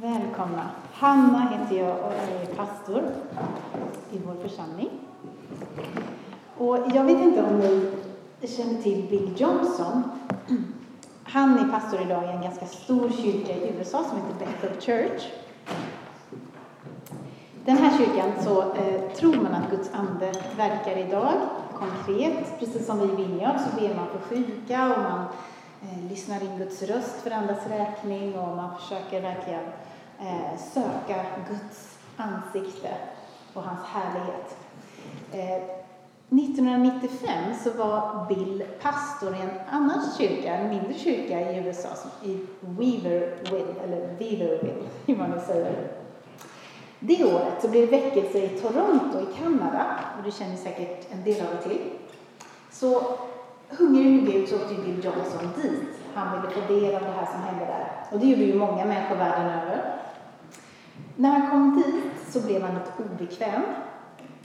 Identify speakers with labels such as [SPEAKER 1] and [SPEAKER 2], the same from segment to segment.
[SPEAKER 1] Välkomna! Hanna heter jag och är pastor i vår församling. Och jag vet inte om ni känner till Bill Johnson. Han är pastor idag i en ganska stor kyrka i USA som heter Bethel Church. Den här kyrkan så eh, tror man att Guds ande verkar idag konkret. Precis som vi vill, så ber man för sjuka och man Eh, lyssnar in Guds röst för andras räkning och man försöker verkligen eh, söka Guds ansikte och hans härlighet. Eh, 1995 så var Bill pastor i en annan kyrka, en mindre kyrka i USA, i Weaverville, eller Weaverville, hur man nu säger. Det året så blev det väckelse i Toronto i Kanada, och det känner säkert en del av er till. Så hungrig Gud så åkte Bill Johnson dit. Han ville få del av det här som hände där. Och det gjorde ju många människor världen över. När han kom dit så blev han lite obekväm.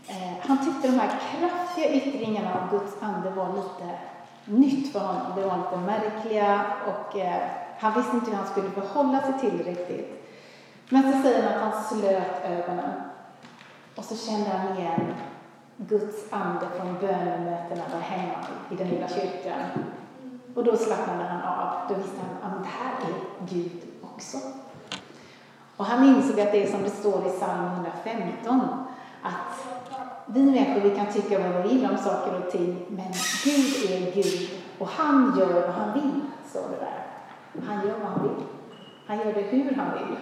[SPEAKER 1] Eh, han tyckte de här kraftiga yttringarna av Guds ande var lite nytt för honom. Det var lite märkliga och eh, han visste inte hur han skulle förhålla sig till det riktigt. Men så säger han att han slöt ögonen och så kände han igen Guds ande från bönemötena där hemma i den lilla kyrkan. Och då slappnade han av. Då visste han att det här är Gud också. Och han insåg att det är som det står i psalm 115, att vi människor vi kan tycka vad vi vill om saker och ting, men Gud är Gud och han gör vad han vill, står det där. Han gör vad han vill. Han gör det hur han vill.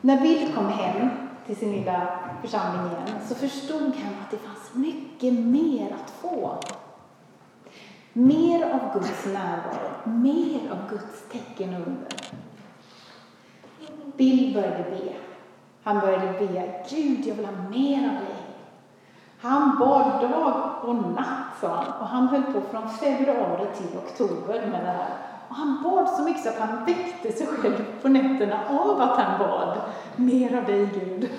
[SPEAKER 1] När Bill kom hem till sin lilla församling igen så förstod han att det fanns mycket mer att få. Mer av Guds närvaro, mer av Guds tecken och under. Bill började be. Han började be, Gud, jag vill ha mer av dig. Han bad dag och natt, sa han, och han höll på från februari till oktober med det här. Och han bad så mycket så att han väckte sig själv på nätterna av att han bad. Mer av dig, Gud.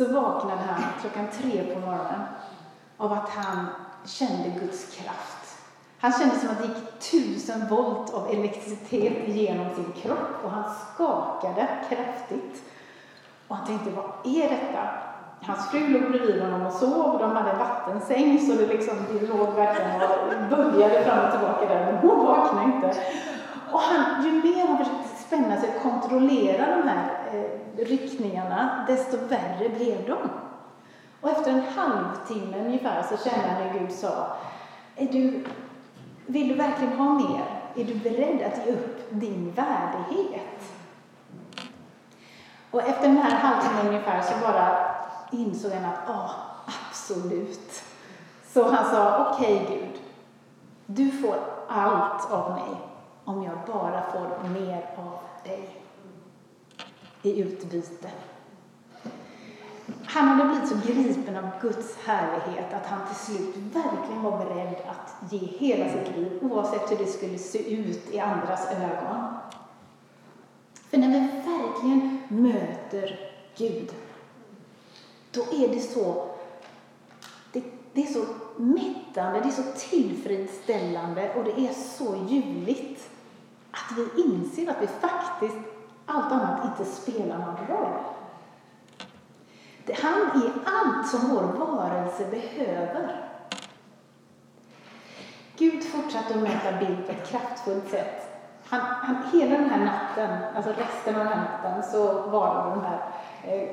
[SPEAKER 1] Så vaknade han klockan tre på morgonen av att han kände Guds kraft han kände som att det gick tusen volt av elektricitet genom sin kropp och han skakade kraftigt. Och han tänkte, vad är detta? Hans fru låg bredvid honom och sov. De hade en vattensäng så det, liksom, det låg verkligen och böljade fram och tillbaka där, men hon vaknade inte. Och han, ju mer han försökte spänna sig och kontrollera de här eh, ryckningarna, desto värre blev de. Och efter en halvtimme ungefär så kände han hur Gud sa, är du vill du verkligen ha mer? Är du beredd att ge upp din värdighet? Och efter den här halvtimmen ungefär så bara insåg han att ja, absolut. Så han sa, okej okay, Gud, du får allt av mig om jag bara får mer av dig i utbyte. Han hade blivit så gripen av Guds härlighet att han till slut verkligen var beredd att ge hela sitt liv, oavsett hur det skulle se ut i andras ögon. För när vi verkligen möter Gud, då är det så, det, det är så mättande, det är så tillfredsställande och det är så ljuvligt att vi inser att vi faktiskt, allt annat inte spelar någon roll. Han är allt som vår varelse behöver. Gud fortsatte att möta Bill på ett kraftfullt sätt. Han, han, hela den här natten, alltså resten av den här natten, så var den här eh,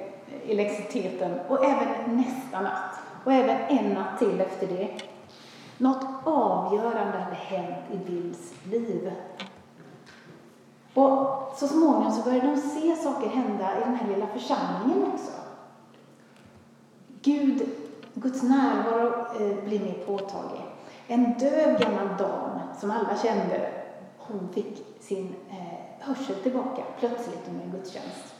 [SPEAKER 1] elektriciteten och även nästa natt och även en natt till efter det. Något avgörande hade hänt i Bills liv. Och så småningom så började de se saker hända i den här lilla församlingen också. Gud, Guds närvaro eh, blir mer påtaglig. En döv gammal dam som alla kände, hon fick sin eh, hörsel tillbaka plötsligt under en gudstjänst.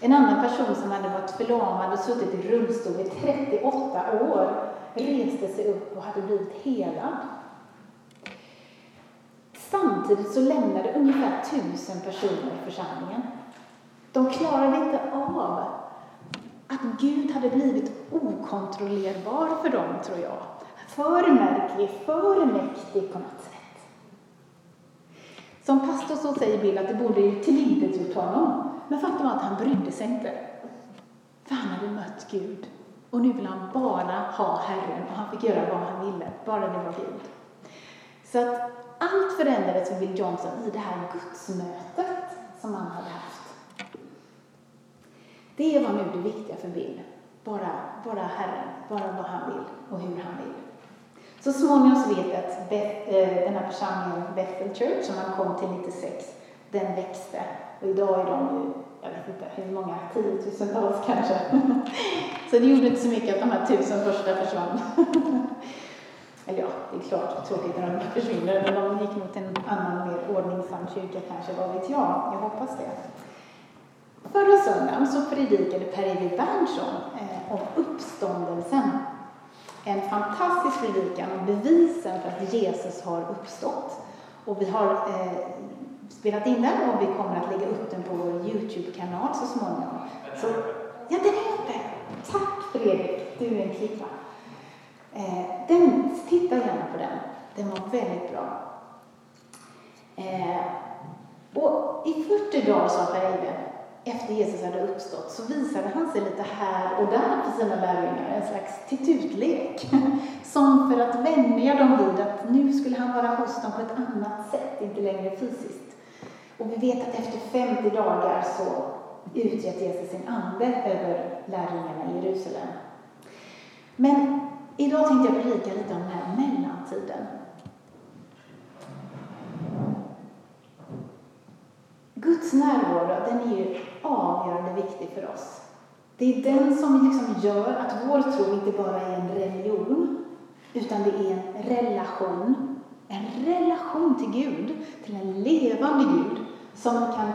[SPEAKER 1] En annan person som hade varit förlamad och suttit i rullstol i 38 år reste sig upp och hade blivit helad. Samtidigt så lämnade ungefär tusen personer församlingen. De klarade inte av att Gud hade blivit okontrollerbar för dem, tror jag. För märklig, för mäktig på något sätt. Som pastor så säger Bill att det borde ju tillintetgjort honom. Men faktum var att han brydde sig inte. För han hade mött Gud. Och nu vill han bara ha Herren och han fick göra vad han ville, bara det var Gud. Så att allt förändrades för Bill Johnson i det här gudsmötet som han hade haft. Det var nu det viktiga för Bill. Bara, bara Herren, bara vad han vill och hur han vill. Så småningom så vet jag att Beth, eh, den här församlingen, Bethel Church, som han kom till 96, den växte. Och idag är de ju, jag vet inte hur många, tiotusentals kanske. så det gjorde inte så mycket att de här tusen första försvann. Eller ja, det är klart tråkigt när de försvinner, men de gick mot en annan mer ordningsam kyrka kanske, vad vet jag? Jag hoppas det. Förra söndagen så predikade Per-Erik Berntsson eh, om uppståndelsen. En fantastisk predikan om bevisen för att Jesus har uppstått. Och vi har eh, spelat in den och vi kommer att lägga upp den på vår Youtube-kanal så småningom. Så, ja, den är uppe! Tack Fredrik, du är en klippa. Eh, den, titta gärna på den. Den var väldigt bra. Eh, och i 40 dagar, sa Per efter Jesus hade uppstått, så visade han sig lite här och där för sina lärjungar, en slags titutlek. Som för att vänja dem vid att nu skulle han vara hos dem på ett annat sätt, inte längre fysiskt. Och vi vet att efter 50 dagar så utgöt Jesus sin ande över lärjungarna i Jerusalem. Men Idag tänkte jag predika lite om den här mellantiden. Guds närvaro, den är ju avgörande viktig för oss. Det är den som liksom gör att vår tro inte bara är en religion, utan det är en relation. En relation till Gud, till en levande Gud, som, kan,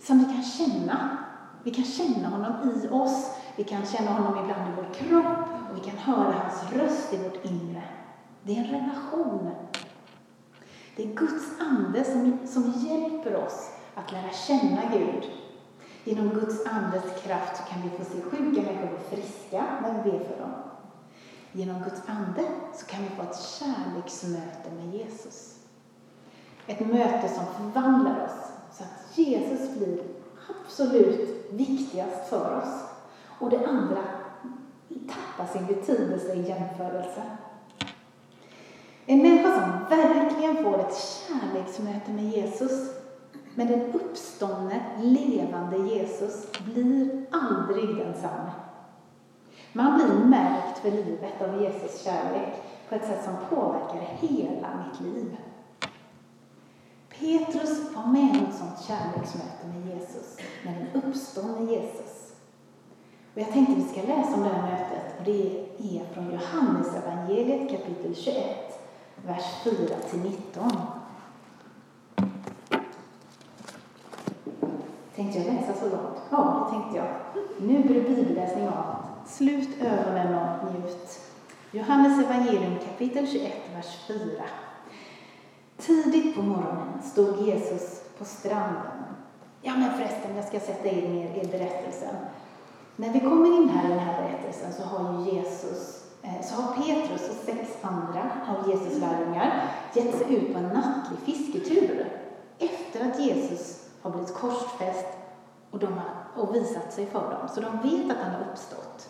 [SPEAKER 1] som vi kan känna. Vi kan känna honom i oss, vi kan känna honom ibland i vår kropp, och vi kan höra hans röst i vårt inre. Det är en relation. Det är Guds ande som, som hjälper oss att lära känna Gud. Genom Guds andes kraft så kan vi få se sjuka människor bli friska när vi ber för dem. Genom Guds ande så kan vi få ett kärleksmöte med Jesus. Ett möte som förvandlar oss så att Jesus blir absolut viktigast för oss. Och det andra tappar sin betydelse i jämförelse. En människa som verkligen får ett kärleksmöte med Jesus, med den uppståndne, levande Jesus, blir aldrig densamme. Man blir märkt för livet av Jesus kärlek på ett sätt som påverkar hela mitt liv. Petrus var med om ett sådant kärleksmöte med Jesus, med den uppståndne Jesus. Och jag tänkte vi ska läsa om det här mötet och det är från Johannes evangeliet kapitel 21, vers 4-19. Tänkte jag läsa så långt? Ja, det tänkte jag. Nu blir det bibelläsning av. Slut ögonen och njut. Johannes evangelium kapitel 21, vers 4. Tidigt på morgonen stod Jesus på stranden. Ja, men förresten, jag ska sätta in er i berättelsen. När vi kommer in här i den här berättelsen så har ju Jesus, eh, så har Petrus och sex andra av Jesus lärjungar gett sig ut på en nattlig fisketur efter att Jesus har blivit korsfäst och, de har, och visat sig för dem. Så de vet att han har uppstått.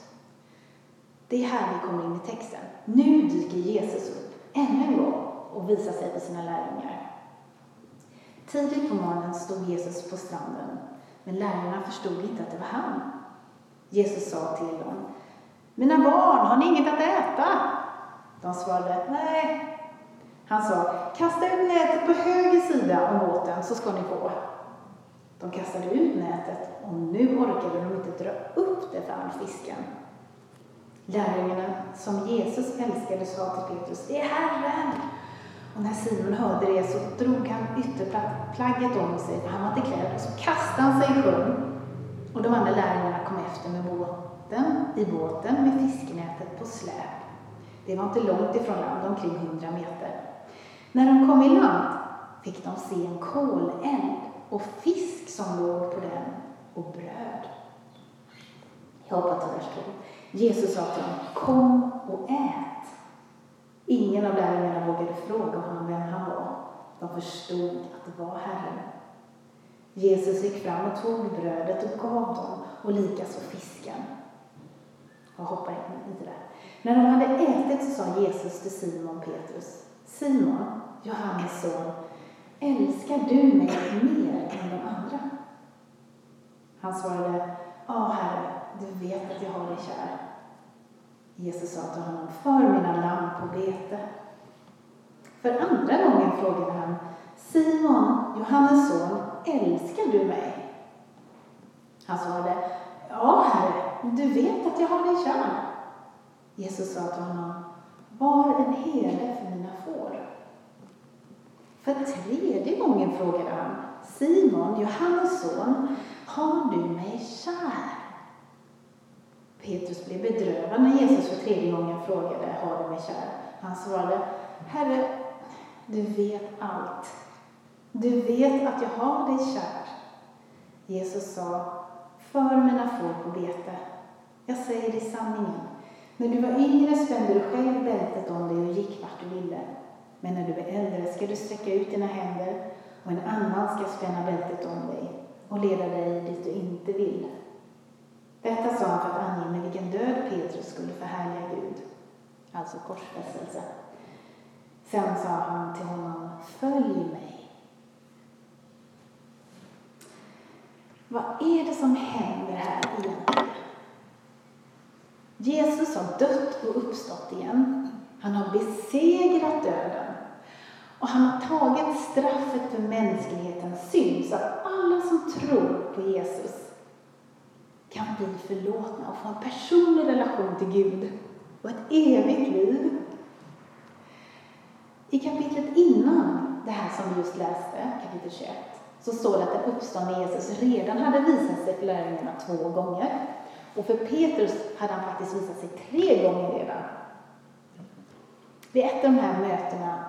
[SPEAKER 1] Det är här vi kommer in i texten. Nu dyker Jesus upp ännu en gång och visar sig för sina lärjungar. Tidigt på morgonen stod Jesus på stranden, men lärjungarna förstod inte att det var han. Jesus sa till dem, Mina barn, har ni inget att äta? De svarade, nej. Han sa, kasta ut nätet på höger sida om båten så ska ni få. De kastade ut nätet och nu orkade de inte dra upp det för all fisken. Lärjungarna som Jesus älskade sa till Petrus, det är Herren! Och när Simon hörde det så drog han ytterplagget om sig, för han var inte klädd, och så kastade han sig i sjön och de andra lärjungarna kom efter med båten, i båten med fiskenätet på släp. Det var inte långt ifrån land, omkring hundra meter. När de kom i land fick de se en koleld och fisk som låg på den och bröd. Jag hoppar till vers 2. Jesus sa till dem, kom och ät. Ingen av lärjungarna vågade fråga honom vem han var. De förstod att det var Herren. Jesus gick fram och tog brödet och gav dem och likaså fisken. Jag hoppar in i det där. När de hade ätit så sa Jesus till Simon Petrus, Simon, Johannes son, älskar du mig mer än de andra? Han svarade, Ja, Herre, du vet att jag har dig kär. Jesus sa till honom, för mina lamm på bete. För andra gången frågade han, Simon, Johannes son, älskar du mig? Han svarade, ja, Herre, du vet att jag har dig kär. Jesus sa till honom, var en herde för mina får. För tredje gången frågade han, Simon, Johannes son, har du mig kär? Petrus blev bedrövad när Jesus för tredje gången frågade, har du mig kär? Han svarade, Herre, du vet allt. Du vet att jag har dig kär. Jesus sa, för mina får på bete. Jag säger dig sanningen. När du var yngre spände du själv bältet om dig och gick vart du ville. Men när du är äldre ska du sträcka ut dina händer och en annan ska spänna bältet om dig och leda dig dit du inte vill. Detta sa han för att ange med vilken död Petrus skulle förhärliga Gud, alltså korsfästelse. Sen sa han till honom, följ mig. Vad är det som händer här egentligen? Jesus har dött och uppstått igen. Han har besegrat döden. Och han har tagit straffet för mänsklighetens synd så att alla som tror på Jesus kan bli förlåtna och få en personlig relation till Gud och ett evigt liv. I kapitlet innan det här som vi just läste, kapitel 21, så står det att den uppståndne Jesus redan hade visat sig för lärjungarna två gånger. Och för Petrus hade han faktiskt visat sig tre gånger redan. Vid ett av de här mötena,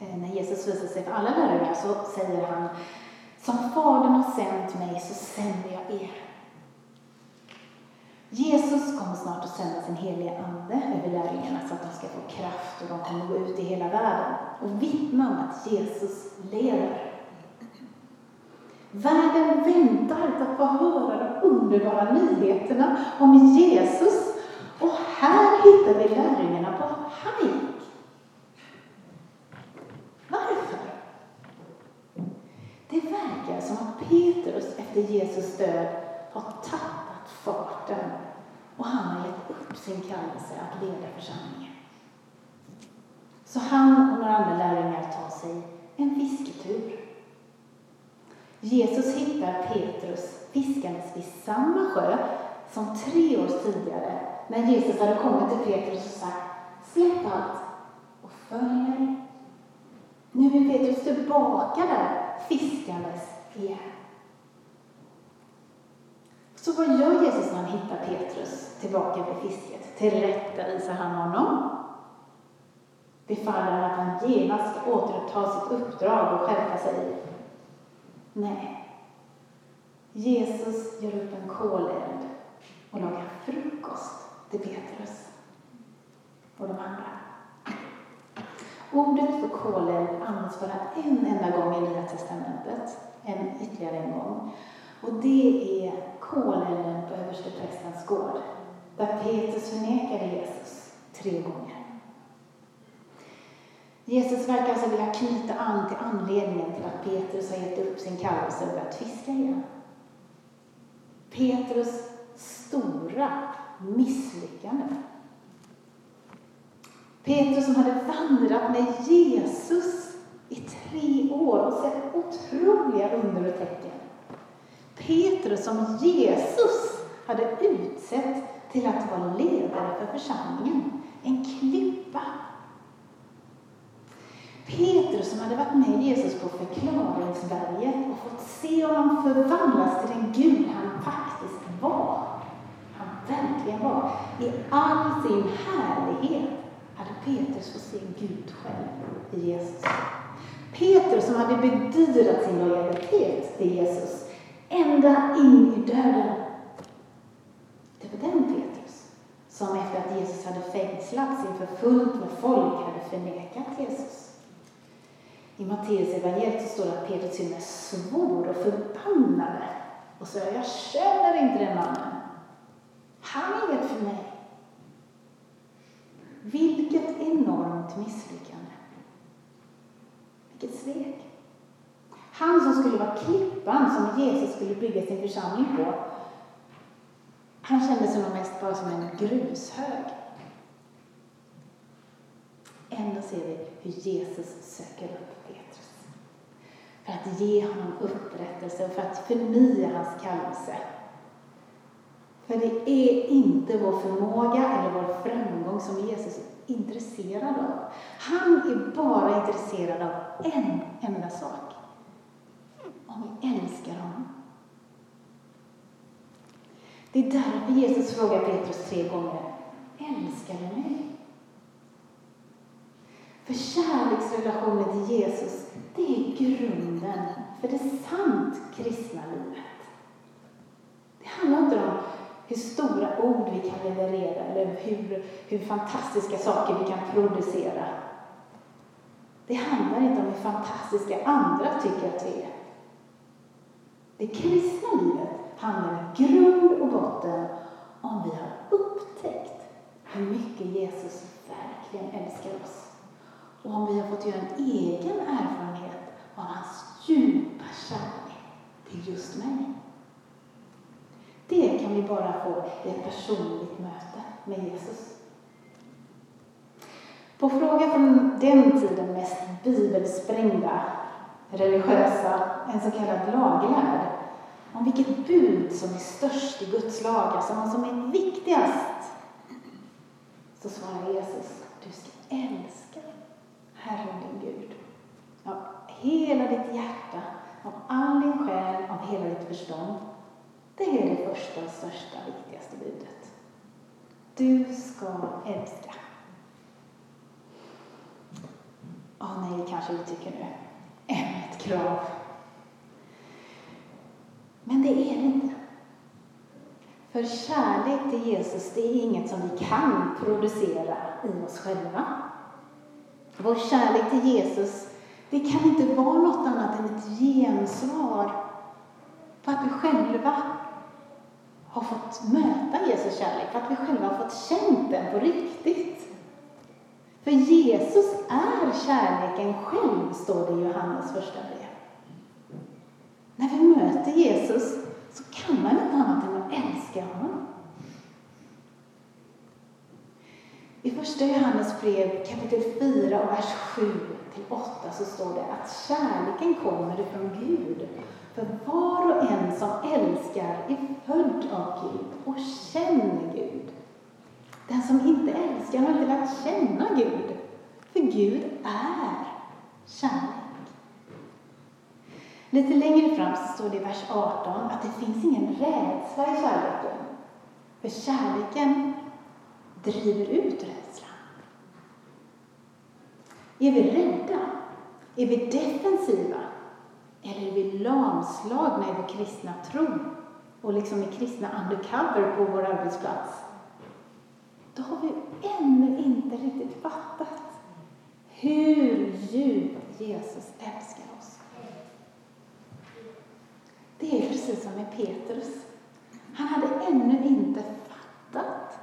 [SPEAKER 1] eh, när Jesus visar sig för alla lärjungar, så säger han Som Fadern har sänt mig så sänder jag er. Jesus kommer snart att sända sin heliga Ande över lärjungarna så att de ska få kraft och de kommer gå ut i hela världen och vittna om att Jesus lever. Världen väntar på att få höra de underbara nyheterna om Jesus. Och här hittar vi lärjungarna på hajk. Varför? Det verkar som att Petrus efter Jesus död har tappat farten och han har gett upp sin kallelse att leda församlingen. Så han och några andra lärjungar tar sig en fisketur. Jesus hittar Petrus fiskandes vid samma sjö som tre år tidigare när Jesus hade kommit till Petrus och sagt Släpp allt och följ mig. Nu är Petrus tillbaka där fiskandes igen. Så vad gör Jesus när han hittar Petrus tillbaka vid fisket? Tillrättavisar han honom? Befaller han att han genast ska återuppta sitt uppdrag och skärpa sig? Nej. Jesus gör upp en koleld och lagar frukost till Petrus och de andra. Ordet för koleld används bara en enda gång i Nya Testamentet, en, ytterligare en gång. Och det är kolelden på översteprästens gård, där Petrus förnekade Jesus tre gånger. Jesus verkar alltså vilja knyta an till anledningen till att Petrus har gett upp sin kallelse och börjat fiska igen. Petrus stora misslyckande. Petrus som hade vandrat med Jesus i tre år och sett otroliga under och tecken. Petrus som Jesus hade utsett till att vara ledare för församlingen. En klippa. Petrus som hade varit med Jesus på förklaringsberget och fått se honom förvandlas till den Gud han faktiskt var. Han verkligen var. I all sin härlighet hade Petrus fått se Gud själv i Jesus. Petrus som hade bedyrat sin lojalitet till Jesus ända in i döden. Det var den Petrus som efter att Jesus hade fängslats inför fullt med folk hade förnekat Jesus. I Matteus evangeliet så står det att Petrus till och med svor och förbannade och sa jag känner inte den mannen. Han är inget för mig. Vilket enormt misslyckande. Vilket svek. Han som skulle vara klippan som Jesus skulle bygga sin församling på, han kände sig nog mest bara som en grushög. Ändå ser vi hur Jesus söker upp för att ge honom upprättelse och för att förnya hans kallelse. För det är inte vår förmåga eller vår framgång som Jesus är intresserad av. Han är bara intresserad av en enda sak. Om vi älskar honom. Det är därför Jesus frågar Petrus tre gånger. Älskar du mig? För kärleksrelationen till Jesus, det är grunden för det sant kristna livet. Det handlar inte om hur stora ord vi kan leverera eller hur, hur fantastiska saker vi kan producera. Det handlar inte om hur fantastiska andra tycker att vi är. Det kristna livet handlar i grund och botten om vi har upptäckt hur mycket Jesus verkligen älskar oss. Och om vi har fått göra en egen erfarenhet djupa kärlek till just mig. Det kan vi bara få i ett personligt möte med Jesus. På fråga från den tiden mest bibelsprängda religiösa, en så kallad laglärd, om vilket bud som är störst i Guds lag, alltså vad som är viktigast, så svarar Jesus, du ska älska Herren din Gud hela ditt hjärta, av all din själ, av hela ditt förstånd det är det första, största, viktigaste budet. Du ska älska. Åh oh, nej, kanske du tycker nu. Ännu ett krav. Men det är det inte. För kärlek till Jesus, det är inget som vi kan producera i oss själva. Vår kärlek till Jesus, det kan inte vara något annat än ett gensvar på att vi själva har fått möta Jesus kärlek, för att vi själva har fått känt den på riktigt. För Jesus är kärleken själv, står det i Johannes första brev. När vi möter Jesus så kan man inte annat än att älska honom. I första Johannes brev kapitel 4 och vers 7 till 8 så står det att kärleken kommer ifrån Gud för var och en som älskar är född av Gud och känner Gud. Den som inte älskar har inte lärt känna Gud, för Gud är kärlek. Lite längre fram så står det i vers 18 att det finns ingen rädsla i kärleken, för kärleken driver ut rädslan. Är vi rädda? Är vi defensiva? Eller är vi lamslagna i vår kristna tro och liksom är kristna undercover på vår arbetsplats? Då har vi ännu inte riktigt fattat hur djupt Jesus älskar oss. Det är precis som med Petrus. Han hade ännu inte fattat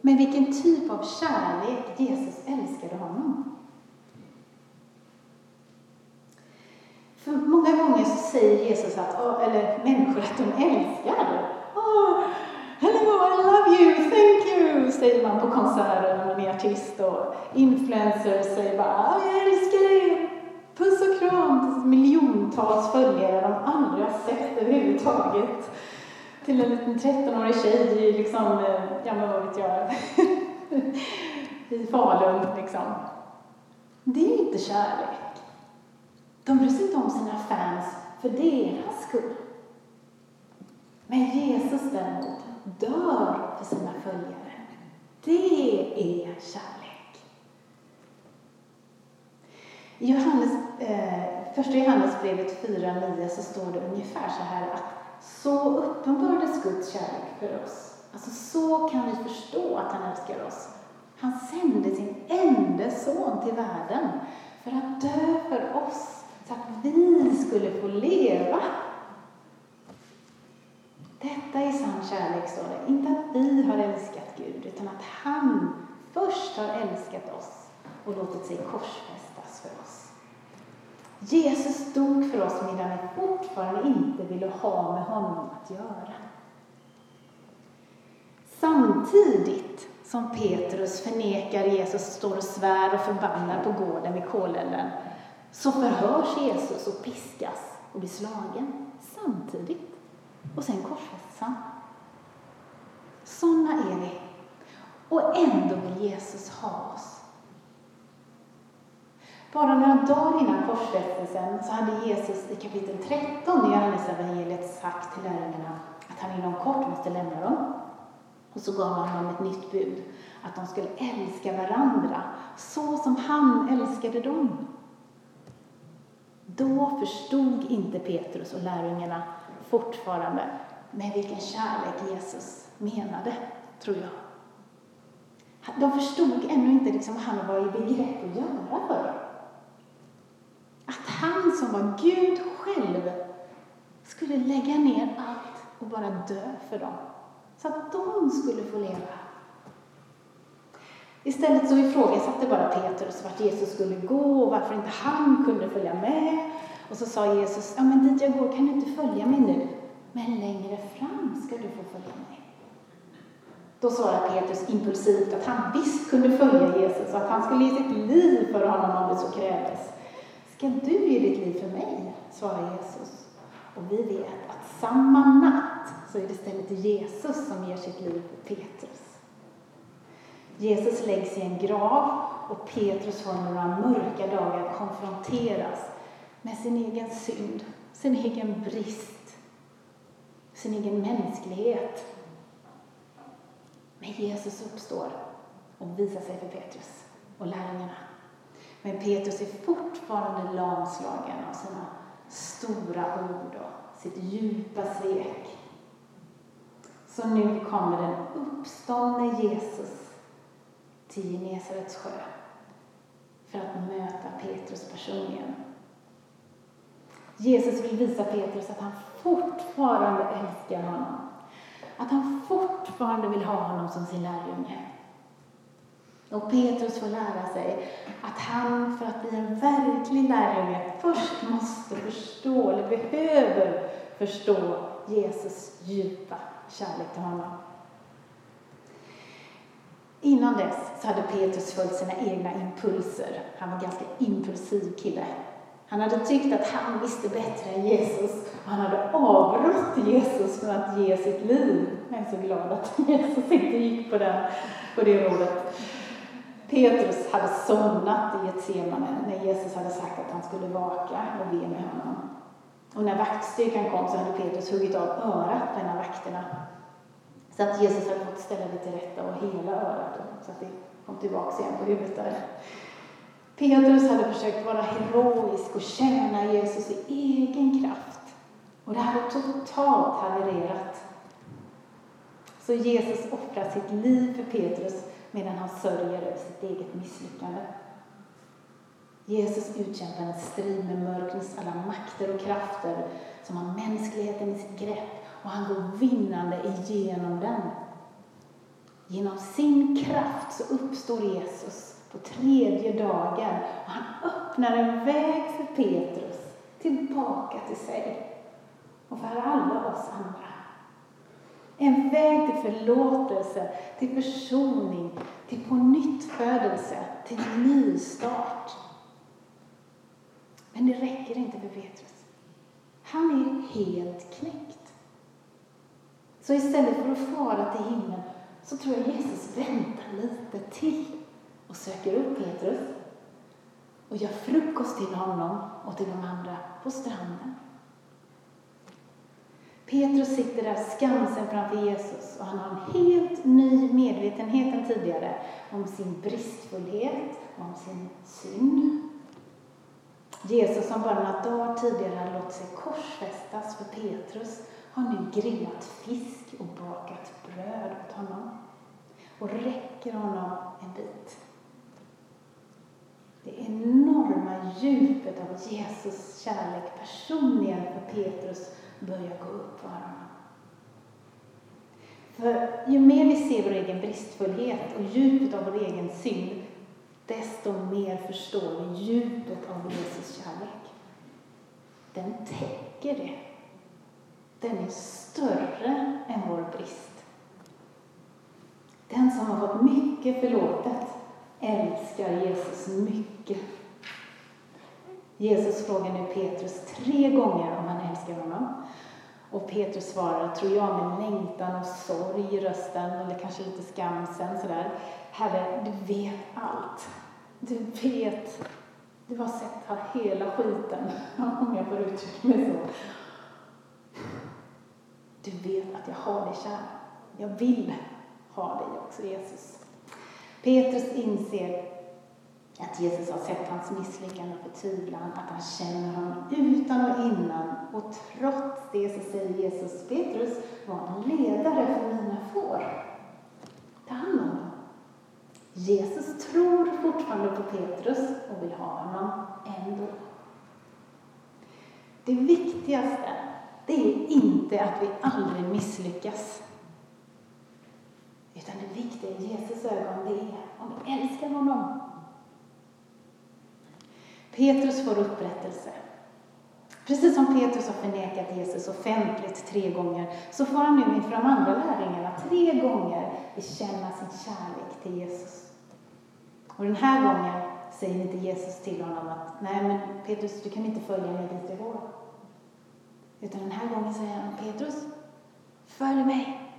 [SPEAKER 1] med vilken typ av kärlek Jesus älskade honom. För många gånger så säger Jesus att, eller människor att de älskar. Oh, hello, I love you, thank you, säger man på konserter när man är artist och influencers säger bara, jag älskar dig, puss och kram till miljontals följare de aldrig har sett överhuvudtaget. Till en liten 13-årig tjej i liksom, ja men vad vet jag, i Falun liksom. Det är inte kärlek. De bryr sig inte om sina fans för deras skull. Men Jesus däremot dör för sina följare. Det är kärlek. I Johannes, eh, första Johannesbrevet 4.9 så står det ungefär så här att så uppenbarades Guds kärlek för oss. Alltså så kan vi förstå att han älskar oss. Han sände sin enda son till världen för att dö för oss, så att vi skulle få leva. Detta är sann kärlek, står det. Inte att vi har älskat Gud, utan att han först har älskat oss och låtit sig korsfästas för oss. Jesus dog för oss medan vi fortfarande inte ville ha med honom att göra. Samtidigt som Petrus förnekar Jesus, står och svär och förbannar på gården vid kolelden, så förhörs Jesus och piskas och blir slagen samtidigt. Och sen korsfästs han. Sådana är vi. Och ändå vill Jesus ha oss. Bara några dagar innan korsfästelsen så hade Jesus i kapitel 13 i Johannesevangeliet sagt till lärjungarna att han inom kort måste lämna dem. Och så gav han dem ett nytt bud, att de skulle älska varandra så som han älskade dem. Då förstod inte Petrus och lärjungarna fortfarande med vilken kärlek Jesus menade, tror jag. De förstod ännu inte liksom vad han var i begrepp att göra för dem. Att han som var Gud själv skulle lägga ner allt och bara dö för dem. Så att de skulle få leva. Istället så ifrågasatte bara Petrus vart Jesus skulle gå och varför inte han kunde följa med. Och så sa Jesus, ja men dit jag går kan du inte följa mig nu, men längre fram ska du få följa mig. Då svarade Petrus impulsivt att han visst kunde följa Jesus och att han skulle ge sitt liv för honom om det så krävdes. Ska du ge ditt liv för mig? svarade Jesus. Och vi vet att samma natt så är det istället Jesus som ger sitt liv för Petrus. Jesus läggs i en grav och Petrus får några mörka dagar konfronteras med sin egen synd, sin egen brist, sin egen mänsklighet. Men Jesus uppstår och visar sig för Petrus och lärjungarna. Men Petrus är fortfarande lamslagen av sina stora ord och sitt djupa svek. Så nu kommer den uppståndne Jesus till Genesarets sjö för att möta Petrus personligen. Jesus vill visa Petrus att han fortfarande älskar honom. Att han fortfarande vill ha honom som sin lärjunge. Och Petrus får lära sig att han för att bli en verklig lärjunge först måste förstå, eller behöver förstå, Jesus djupa kärlek till honom. Innan dess så hade Petrus följt sina egna impulser. Han var en ganska impulsiv kille. Han hade tyckt att han visste bättre än Jesus och han hade avrått Jesus från att ge sitt liv. Jag är så glad att Jesus inte gick på, den, på det rådet. Petrus hade somnat i ett semane när Jesus hade sagt att han skulle vaka och be med honom. Och när vaktstyrkan kom så hade Petrus huggit av örat på en av vakterna. Så att Jesus hade fått ställa det till rätta och hela örat så att det kom tillbaka igen på huvudet där. Petrus hade försökt vara heroisk och tjäna Jesus i egen kraft. Och det hade totalt havererat. Så Jesus offrar sitt liv för Petrus medan han sörjer över sitt eget misslyckande. Jesus utkämpar en strid med mörkrets alla makter och krafter som har mänskligheten i sitt grepp och han går vinnande igenom den. Genom sin kraft så uppstår Jesus på tredje dagen och han öppnar en väg för Petrus tillbaka till sig och för alla oss andra. En väg till förlåtelse, till försoning, till pånyttfödelse, till nystart. Men det räcker inte för Petrus. Han är helt knäckt. Så istället för att fara till himlen så tror jag Jesus väntar lite till och söker upp Petrus och gör frukost till honom och till de andra på stranden. Petrus sitter där skamsen framför Jesus och han har en helt ny medvetenhet än tidigare om sin bristfullhet och om sin synd. Jesus som bara några dagar tidigare hade låtit sig korsfästas för Petrus har nu grillat fisk och bakat bröd åt honom och räcker honom en bit. Det enorma djupet av Jesus kärlek personligen för Petrus börjar gå upp för honom. För ju mer vi ser vår egen bristfullhet och djupet av vår egen synd, desto mer förstår vi djupet av Jesus kärlek. Den täcker det. Den är större än vår brist. Den som har fått mycket förlåtet älskar Jesus mycket. Jesus frågar nu Petrus tre gånger om han älskar honom. Och Petrus svarar, tror jag, med längtan och sorg i rösten, eller kanske lite skamsen sådär. Herre, du vet allt. Du vet. Du har sett hela skiten, om jag får uttrycka mig så. Du vet att jag har dig kär. Jag vill ha dig också, Jesus. Petrus inser att Jesus har sett hans misslyckande och förtvivlan, att han känner honom utan och innan. Och trots det så säger Jesus, Petrus, var en ledare för mina får. Ta hand om. Jesus tror fortfarande på Petrus och vill ha honom ändå. Det viktigaste, det är inte att vi aldrig misslyckas. Utan det viktiga i Jesus ögon, det är om vi älskar honom. Petrus får upprättelse. Precis som Petrus har förnekat Jesus offentligt tre gånger, så får han nu inför de andra lärjungarna tre gånger bekänna sin kärlek till Jesus. Och den här gången säger inte Jesus till honom att nej men Petrus, du kan inte följa mig dit du går. Utan den här gången säger han Petrus, följ mig.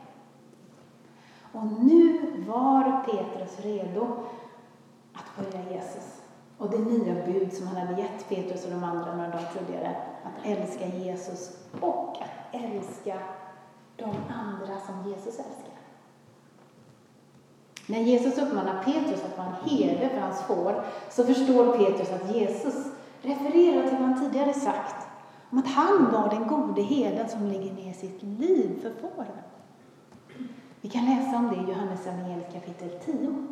[SPEAKER 1] Och nu var Petrus redo att följa Jesus. Och det nya bud som han hade gett Petrus och de andra några dagar tidigare, att älska Jesus och att älska de andra som Jesus älskar. När Jesus uppmanar Petrus att vara en herde för hans får, så förstår Petrus att Jesus refererar till vad han tidigare sagt, om att han var den gode herden som lägger ner sitt liv för fåren. Vi kan läsa om det i Johannes evangeliet kapitel 10.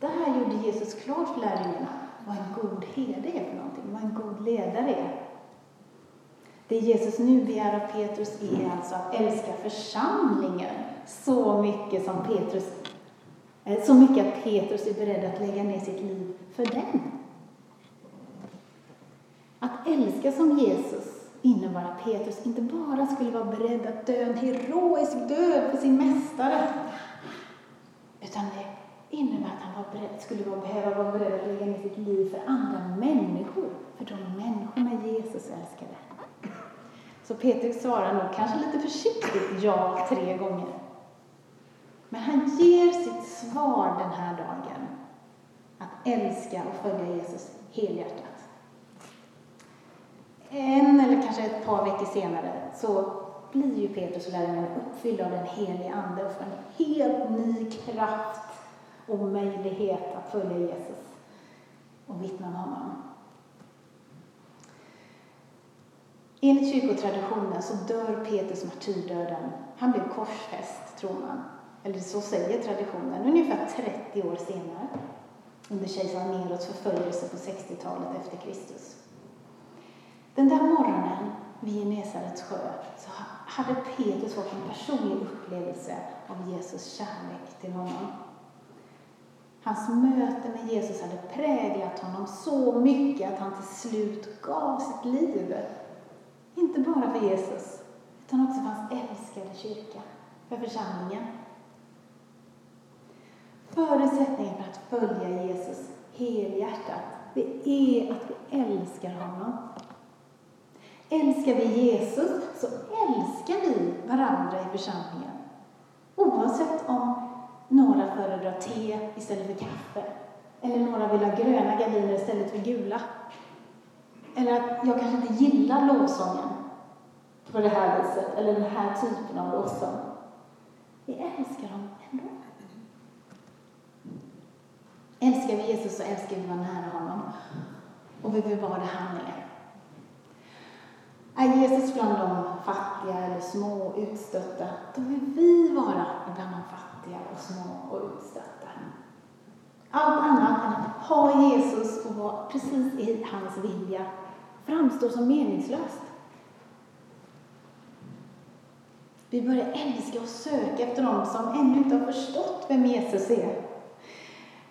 [SPEAKER 1] Där gjorde Jesus klart för lärjungarna vad en god herde är för någonting, vad en god ledare är. Det Jesus nu begär av Petrus är alltså att älska församlingen så mycket som Petrus eh, så mycket att Petrus är beredd att lägga ner sitt liv för den. Att älska som Jesus innebar att Petrus inte bara skulle vara beredd att dö en heroisk död för sin mästare, utan det innebär att han var beredd, skulle vara, behöva vara beredd att lägga ner sitt liv för andra människor, för de människorna Jesus älskade. Så Petrus svarar nog kanske lite försiktigt ja tre gånger. Men han ger sitt svar den här dagen, att älska och följa Jesus helhjärtat. En eller kanske ett par veckor senare så blir ju Petrus och lärjungarna uppfyllda av den helige Ande och får en helt ny kraft och möjlighet att följa Jesus och vittna om honom. Enligt kyrkotraditionen så dör Petrus martyrdöden. Han blev korsfäst, tror man. Eller så säger traditionen, ungefär 30 år senare. Under kejsar Neros förföljelse på 60-talet efter Kristus. Den där morgonen vid Genesarets sjö så hade Petrus fått en personlig upplevelse av Jesus kärlek till honom. Hans möte med Jesus hade präglat honom så mycket att han till slut gav sitt liv. Inte bara för Jesus, utan också för hans älskade kyrka, för församlingen. Förutsättningen för att följa Jesus helhjärtat, det är att vi älskar honom Älskar vi Jesus så älskar vi varandra i församlingen. Oavsett om några föredrar te istället för kaffe, eller några vill ha gröna gardiner istället för gula. Eller att jag kanske inte gillar lovsången på det här viset, eller den här typen av lovsång. Vi älskar dem ändå. Älskar vi Jesus så älskar vi att vara nära honom. Och vi vill vara där han är. Är Jesus bland de fattiga eller små och utstötta, då vill vi vara bland de fattiga och små och utstötta. Allt annat än att ha Jesus och vara precis i hans vilja framstår som meningslöst. Vi börjar älska och söka efter dem som ännu inte har förstått vem Jesus är.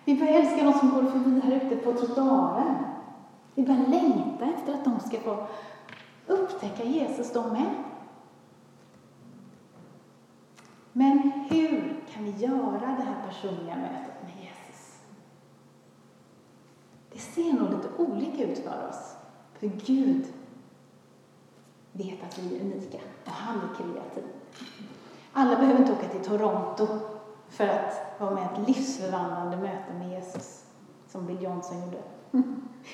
[SPEAKER 1] Vi börjar älska de som går förbi här ute på trottoaren. Vi börjar längta efter att de ska få upptäcka Jesus de med. Men hur kan vi göra det här personliga mötet med Jesus? Det ser nog lite olika ut för oss. För Gud vet att vi är unika och han är kreativ. Alla behöver inte åka till Toronto för att vara med i ett livsförvandlande möte med Jesus, som Bill Johnson gjorde.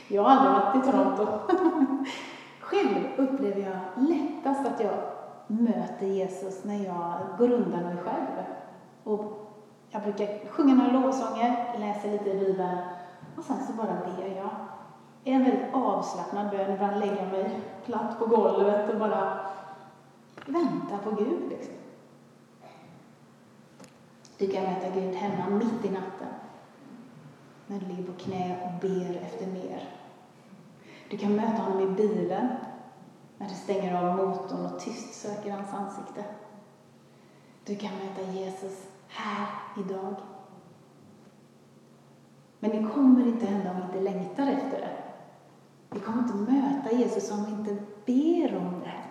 [SPEAKER 1] Jag har aldrig varit i Toronto. Själv upplever jag lättast att jag möter Jesus när jag går undan mig själv. Och jag brukar sjunga några lovsånger, läsa lite i Bibeln och sen så bara ber jag. Det är en väldigt avslappnad bön. Ibland lägger jag mig platt på golvet och bara väntar på Gud. Liksom. Du kan möta Gud hemma mitt i natten när du ligger på knä och ber efter mer. Du kan möta honom i bilen när du stänger av motorn och tyst söker hans ansikte. Du kan möta Jesus här idag. Men det kommer inte hända om vi inte längtar efter det. Vi kommer inte möta Jesus om vi inte ber om det.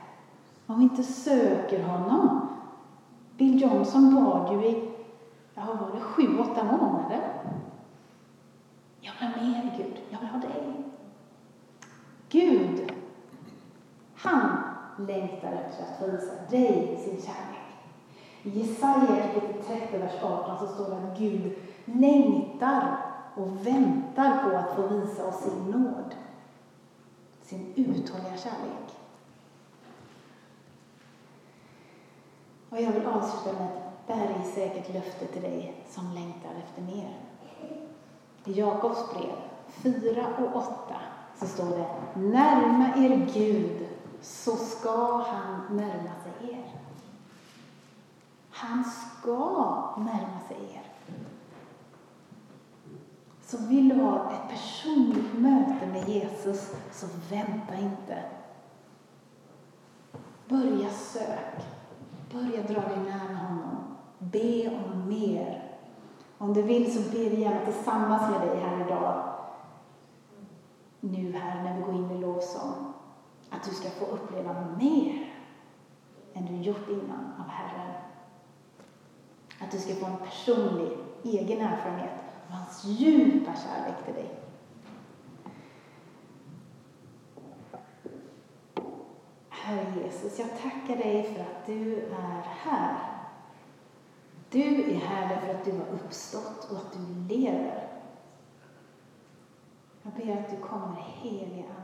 [SPEAKER 1] Om vi inte söker honom. Bill Johnson bad ju i, ja, var det, sju, åtta månader. Jag vill ha mer Gud, jag vill ha dig. Gud, han längtar efter att få visa dig sin kärlek. I Jesaja kapitel 30, vers 18 så står det att Gud längtar och väntar på att få visa oss sin nåd, sin uthålliga kärlek. Och jag vill avsluta med att det här är säkert löfte till dig som längtar efter mer. I Jakobs brev 4 och 8 så står det Närma er Gud så ska han närma sig er. Han ska närma sig er. Så vill du ha ett personligt möte med Jesus, så vänta inte. Börja sök. Börja dra dig nära honom. Be om mer. Om du vill så ber vi gärna tillsammans med dig här idag. Nu här när vi går in i lovsång. Att du ska få uppleva mer än du gjort innan av Herren. Att du ska få en personlig, egen erfarenhet av hans djupa kärlek till dig. Herre Jesus, jag tackar dig för att du är här. Du är här därför att du har uppstått och att du lever. Jag ber att du kommer, helige Ande.